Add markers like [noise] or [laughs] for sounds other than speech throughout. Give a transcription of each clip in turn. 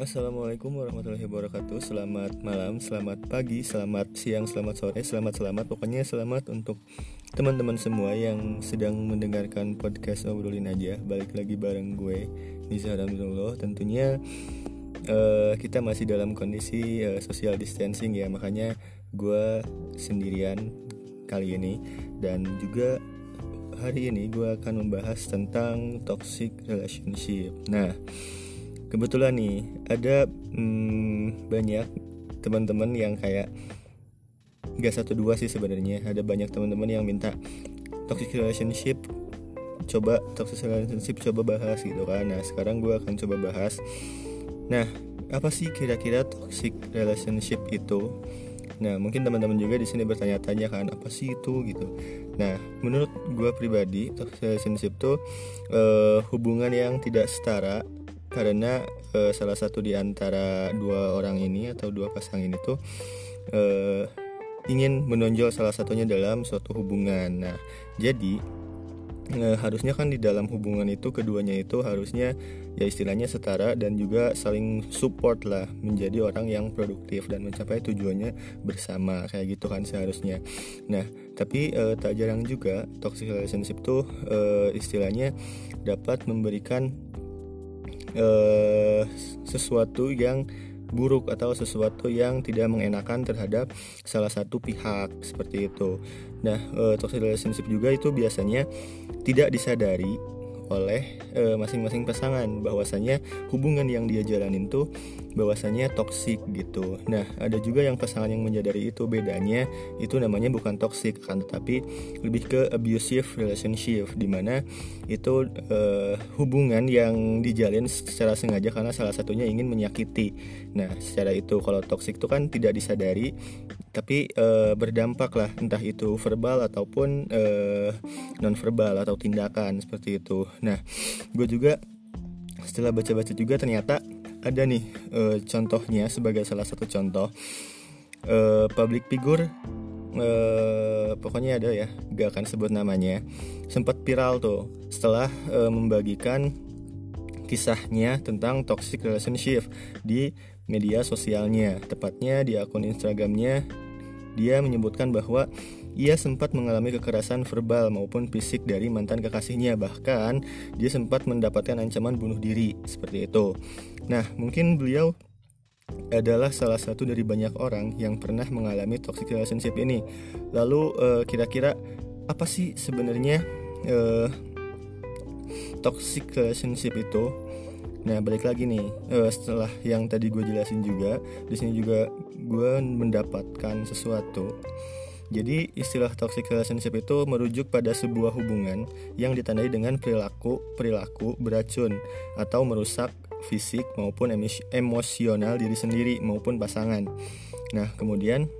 Assalamualaikum warahmatullahi wabarakatuh. Selamat malam, selamat pagi, selamat siang, selamat sore, selamat-selamat Pokoknya selamat untuk teman-teman semua yang sedang mendengarkan podcast Obrolin Aja. Balik lagi bareng gue, Nisa Ramzullah Tentunya uh, kita masih dalam kondisi uh, social distancing ya. Makanya gue sendirian kali ini. Dan juga hari ini gue akan membahas tentang toxic relationship. Nah kebetulan nih ada hmm, banyak teman-teman yang kayak nggak satu dua sih sebenarnya. Ada banyak teman-teman yang minta toxic relationship coba toxic relationship coba bahas gitu kan. Nah sekarang gue akan coba bahas. Nah apa sih kira-kira toxic relationship itu? Nah mungkin teman-teman juga di sini bertanya-tanya kan apa sih itu gitu. Nah menurut gue pribadi toxic relationship itu uh, hubungan yang tidak setara karena uh, salah satu di antara dua orang ini atau dua pasang ini tuh uh, ingin menonjol salah satunya dalam suatu hubungan. Nah, jadi e, harusnya kan di dalam hubungan itu keduanya itu harusnya ya istilahnya setara dan juga saling support lah menjadi orang yang produktif dan mencapai tujuannya bersama kayak gitu kan seharusnya. Nah, tapi e, tak jarang juga toxic relationship tuh e, istilahnya dapat memberikan uh, sesuatu yang buruk atau sesuatu yang tidak mengenakan terhadap salah satu pihak seperti itu. Nah, uh, toxic relationship juga itu biasanya tidak disadari oleh eh, masing-masing uh, pasangan bahwasanya hubungan yang dia jalanin tuh bahwasanya toksik gitu. Nah, ada juga yang pasangan yang menyadari itu bedanya itu namanya bukan toksik kan tetapi lebih ke abusive relationship di mana itu uh, hubungan yang dijalin secara sengaja karena salah satunya ingin menyakiti. Nah, secara itu kalau toksik itu kan tidak disadari tapi uh, berdampak lah entah itu verbal ataupun uh, non verbal atau tindakan seperti itu. Nah, gue juga setelah baca-baca juga ternyata ada nih uh, contohnya sebagai salah satu contoh. Uh, public figure uh, pokoknya ada ya gak akan sebut namanya. Sempat viral tuh setelah uh, membagikan kisahnya tentang toxic relationship di media sosialnya. Tepatnya di akun Instagramnya dia menyebutkan bahwa ia sempat mengalami kekerasan verbal maupun fisik dari mantan kekasihnya. Bahkan dia sempat mendapatkan ancaman bunuh diri. Seperti itu. Nah mungkin beliau adalah salah satu dari banyak orang yang pernah mengalami toxic relationship ini. Lalu uh, kira-kira apa sih sebenarnya uh, toxic relationship itu? Nah balik lagi nih uh, setelah yang tadi gue jelasin juga di sini juga gue mendapatkan sesuatu. Jadi istilah toxic relationship itu merujuk pada sebuah hubungan yang ditandai dengan perilaku perilaku beracun atau merusak fisik maupun emosional diri sendiri maupun pasangan. Nah kemudian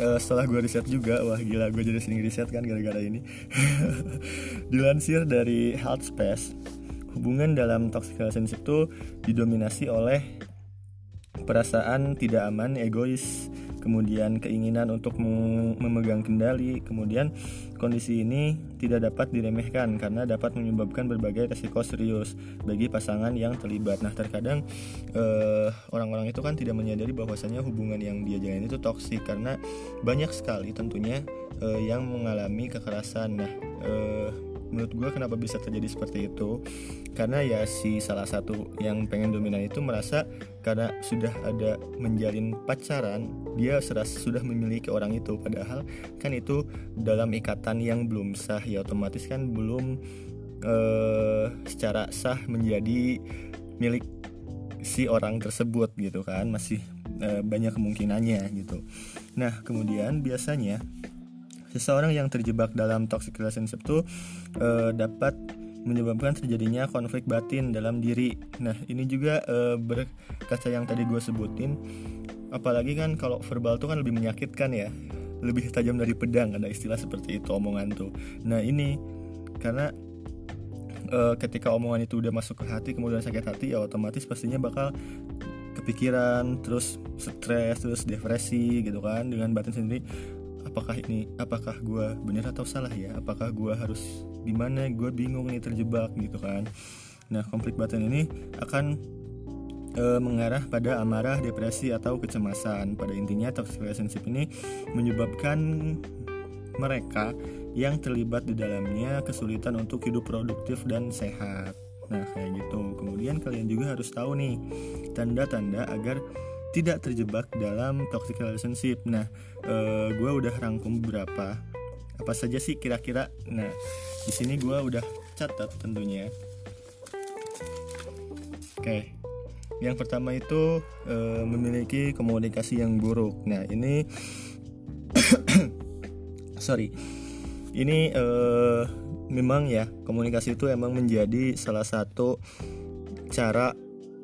uh, setelah gue riset juga wah gila gue jadi sering riset kan gara-gara ini [laughs] dilansir dari Healthspace hubungan dalam toxic relationship itu didominasi oleh perasaan tidak aman, egois, kemudian keinginan untuk memegang kendali, kemudian kondisi ini tidak dapat diremehkan karena dapat menyebabkan berbagai resiko serius bagi pasangan yang terlibat. Nah, terkadang eh, orang-orang itu kan tidak menyadari bahwasanya hubungan yang dia jalani itu toksik karena banyak sekali tentunya uh, yang mengalami kekerasan. Nah, uh, menurut gue kenapa bisa terjadi seperti itu? Karena ya si salah satu yang pengen dominan itu merasa karena sudah ada menjalin pacaran dia serasa sudah memiliki orang itu. Padahal kan itu dalam ikatan yang belum sah ya otomatis kan belum uh, secara sah menjadi milik si orang tersebut gitu kan. Masih uh, banyak kemungkinannya gitu. Nah kemudian biasanya Seseorang yang terjebak dalam toxic relationship itu uh, dapat menyebabkan terjadinya konflik batin dalam diri. Nah, ini juga uh, berkaca yang tadi gue sebutin. Apalagi kan kalau verbal tuh kan lebih menyakitkan ya, lebih tajam dari pedang ada istilah seperti itu omongan tuh. Nah ini karena uh, ketika omongan itu udah masuk ke hati kemudian sakit hati ya otomatis pastinya bakal kepikiran terus stres terus depresi gitu kan dengan batin sendiri apakah ini apakah gue benar atau salah ya apakah gue harus di mana gue bingung nih terjebak gitu kan nah konflik batin ini akan e, mengarah pada amarah, depresi atau kecemasan. Pada intinya toxic relationship ini menyebabkan mereka yang terlibat di dalamnya kesulitan untuk hidup produktif dan sehat. Nah, kayak gitu. Kemudian kalian juga harus tahu nih tanda-tanda agar tidak terjebak dalam toxic relationship. Nah, e, eh, gue udah rangkum beberapa. Apa saja sih kira-kira? Nah, di sini gue udah catat tentunya. Oke, yang pertama itu e, memiliki komunikasi yang buruk. Nah, ini [coughs] sorry, ini e, memang ya komunikasi itu emang menjadi salah satu cara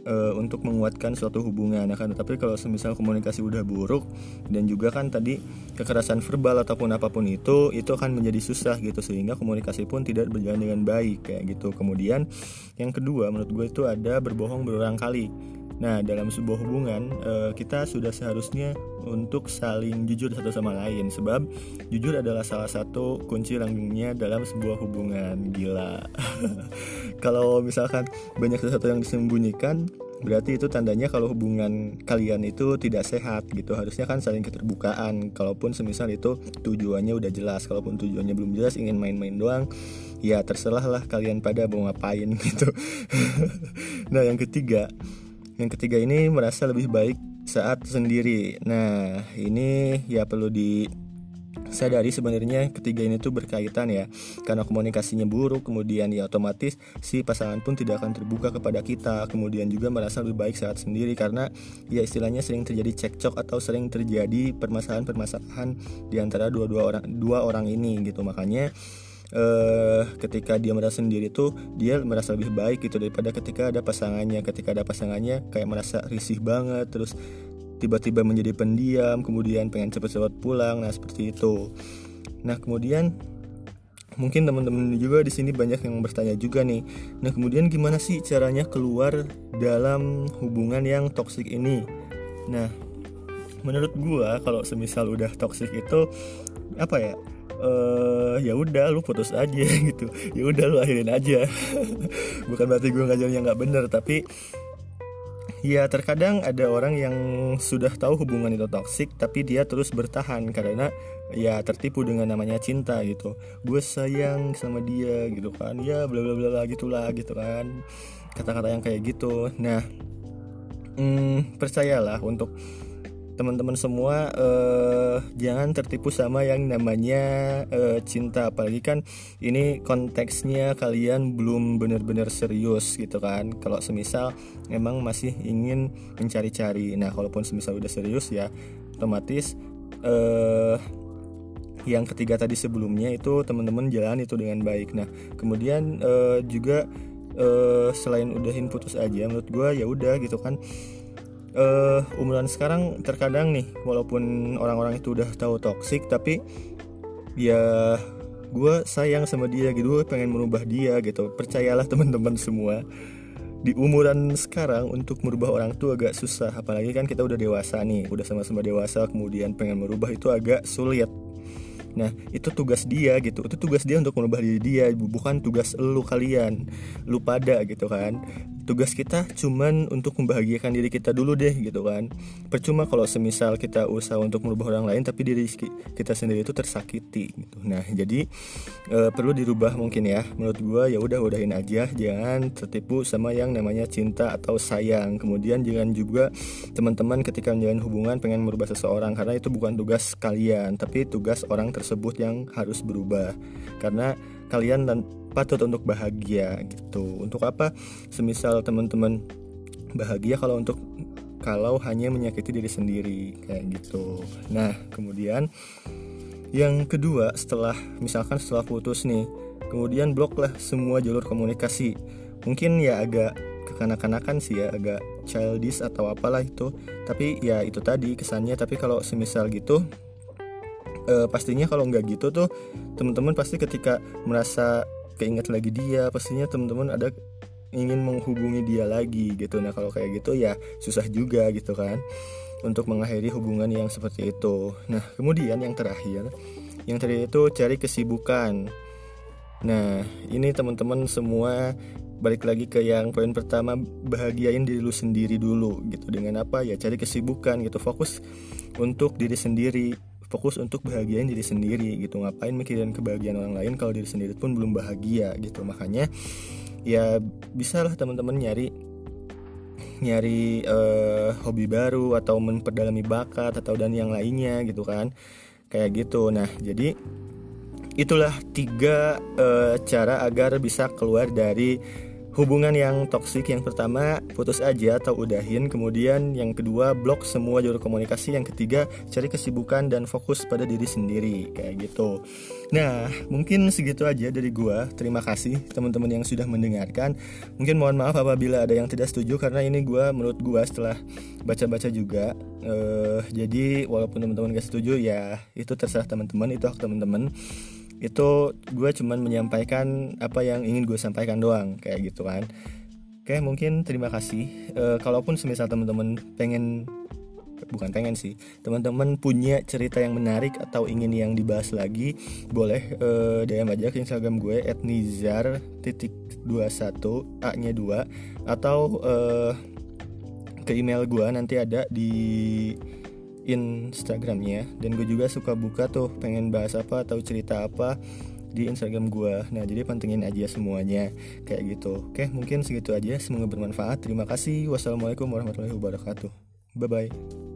uh, untuk menguatkan suatu hubungan akan tetapi kalau semisal komunikasi udah buruk dan juga kan tadi kekerasan verbal ataupun apa pun itu itu akan menjadi susah gitu sehingga komunikasi pun tidak berjalan dengan baik kayak gitu. Kemudian yang kedua menurut gue itu ada berbohong berulang kali Nah, dalam sebuah hubungan, eh, kita sudah seharusnya untuk saling jujur satu sama lain, sebab jujur adalah salah satu kunci langgengnya dalam sebuah hubungan. Gila, [laughs] kalau misalkan banyak sesuatu yang disembunyikan, berarti itu tandanya kalau hubungan kalian itu tidak sehat gitu. Harusnya kan saling keterbukaan. Kalaupun semisal itu tujuannya udah jelas kalaupun tujuannya belum jelas ingin main-main doang ya terserah lah kalian pada mau ngapain [laughs] gitu. Nah yang ketiga yang ketiga ini merasa lebih baik saat sendiri. Nah, ini ya perlu di sadari sebenarnya ketiga ini tuh berkaitan ya. Karena komunikasinya buruk kemudian ya otomatis si pasangan pun tidak akan terbuka kepada kita. Kemudian juga merasa lebih baik saat sendiri karena ya istilahnya sering terjadi cekcok atau sering terjadi permasalahan-permasalahan di antara dua-dua orang dua orang ini gitu. Makanya uh, ketika dia merasa sendiri tuh dia merasa lebih baik gitu daripada ketika ada pasangannya ketika ada pasangannya kayak merasa risih banget terus tiba-tiba menjadi pendiam kemudian pengen cepet-cepet pulang nah seperti itu nah kemudian mungkin teman-teman juga di sini banyak yang bertanya juga nih. Nah, kemudian gimana sih caranya keluar dalam hubungan yang toksik ini? Nah, menurut gua kalau semisal udah toksik itu apa ya? Uh, ya udah lu putus aja [laughs] gitu. Ya udah lu akhirin aja. [laughs] Bukan berarti gue ngajarnya nggak bener tapi ya terkadang ada orang yang sudah tahu hubungan itu toksik tapi dia terus bertahan karena ya tertipu dengan namanya cinta gitu. Gue sayang sama dia gitu kan. Ya bla bla bla gitulah gitu kan. Kata-kata yang kayak gitu. Nah hmm, percayalah untuk teman-teman semua uh, jangan tertipu sama yang namanya uh, cinta. Apalagi kan ini konteksnya kalian belum benar-benar serius gitu kan. Kalau semisal emang masih ingin mencari-cari. Nah kalaupun semisal udah serius ya otomatis uh, yang ketiga tadi sebelumnya itu teman-teman jalan itu dengan baik. Nah kemudian uh, juga uh, selain udahin putus aja menurut gue ya udah gitu kan uh, umuran sekarang terkadang nih walaupun orang-orang itu udah tahu toksik tapi ya gue sayang sama dia gitu gue pengen merubah dia gitu. Percayalah [laughs] teman-teman semua di umuran sekarang untuk merubah orang tuh agak susah apalagi kan kita udah dewasa nih udah sama-sama dewasa kemudian pengen merubah itu agak sulit. Nah itu tugas dia gitu Itu tugas dia untuk merubah diri dia Bukan tugas lu kalian Lu pada gitu kan tugas kita cuman untuk membahagiakan diri kita dulu deh gitu kan. Percuma kalau semisal kita usaha untuk merubah orang lain tapi diri kita sendiri itu tersakiti gitu. Nah jadi e, perlu dirubah mungkin ya. Menurut gue ya udah udahin aja. Jangan tertipu sama yang namanya cinta atau sayang. Kemudian jangan juga teman-teman ketika menjalin hubungan pengen merubah seseorang karena itu bukan tugas kalian tapi tugas orang tersebut yang harus berubah. Karena kalian dan patut untuk bahagia gitu. Untuk apa? Semisal teman-teman bahagia kalau untuk kalau hanya menyakiti diri sendiri kayak gitu. Nah kemudian yang kedua setelah misalkan setelah putus nih kemudian bloklah semua jalur komunikasi. Mungkin ya agak kekanak-kanakan sih ya agak childish atau apalah itu. Tapi ya itu tadi kesannya tapi kalau semisal gitu e, pastinya kalau nggak gitu tuh teman-teman pasti ketika merasa keinget lagi dia pastinya teman-teman ada ingin menghubungi dia lagi gitu. Nah kalau kayak gitu ya susah juga gitu kan untuk mengakhiri hubungan yang seperti itu. Nah kemudian yang terakhir yang terakhir itu cari kesibukan. Nah ini teman-teman semua balik lagi ke yang poin pertama bahagiain diri lu sendiri dulu gitu. Dengan apa? Ya cari kesibukan gitu. Fokus untuk diri sendiri fokus untuk bahagiain diri sendiri gitu. Ngapain mikirin kebahagiaan orang lain kalau diri sendiri pun belum bahagia gitu. Makanya ya bisa lah teman-teman nyari nyari uh, hobi baru atau memperdalami bakat atau dan yang lainnya gitu kan. Kayak gitu. Nah jadi itulah tiga uh, cara agar bisa keluar dari hubungan yang toksik yang pertama putus aja atau udahin. Kemudian yang kedua blok semua jalur komunikasi. Yang ketiga cari kesibukan dan fokus pada diri sendiri. Kayak gitu. Nah mungkin segitu aja dari gua. Terima kasih teman-teman yang sudah mendengarkan. Mungkin mohon maaf apabila ada yang tidak setuju karena ini gua menurut gua setelah baca-baca juga. Uh, jadi walaupun teman-teman gak setuju ya itu terserah teman-teman itu hak teman-teman itu gue cuman menyampaikan apa yang ingin gue sampaikan doang kayak gitu kan. Oke mungkin terima kasih. E, kalaupun semisal teman-teman pengen bukan pengen sih teman-teman punya cerita yang menarik atau ingin yang dibahas lagi boleh e, DM aja ke Instagram gue @nizar titik 21 a nya 2 atau e, ke email gue nanti ada di Instagramnya. Dan gue juga suka buka tuh pengen bahas apa atau cerita apa di Instagram gue nah jadi pantengin aja semuanya. Kayak gitu. Oke mungkin segitu aja. Semoga bermanfaat. Terima kasih. Wassalamualaikum warahmatullahi wabarakatuh. Bye bye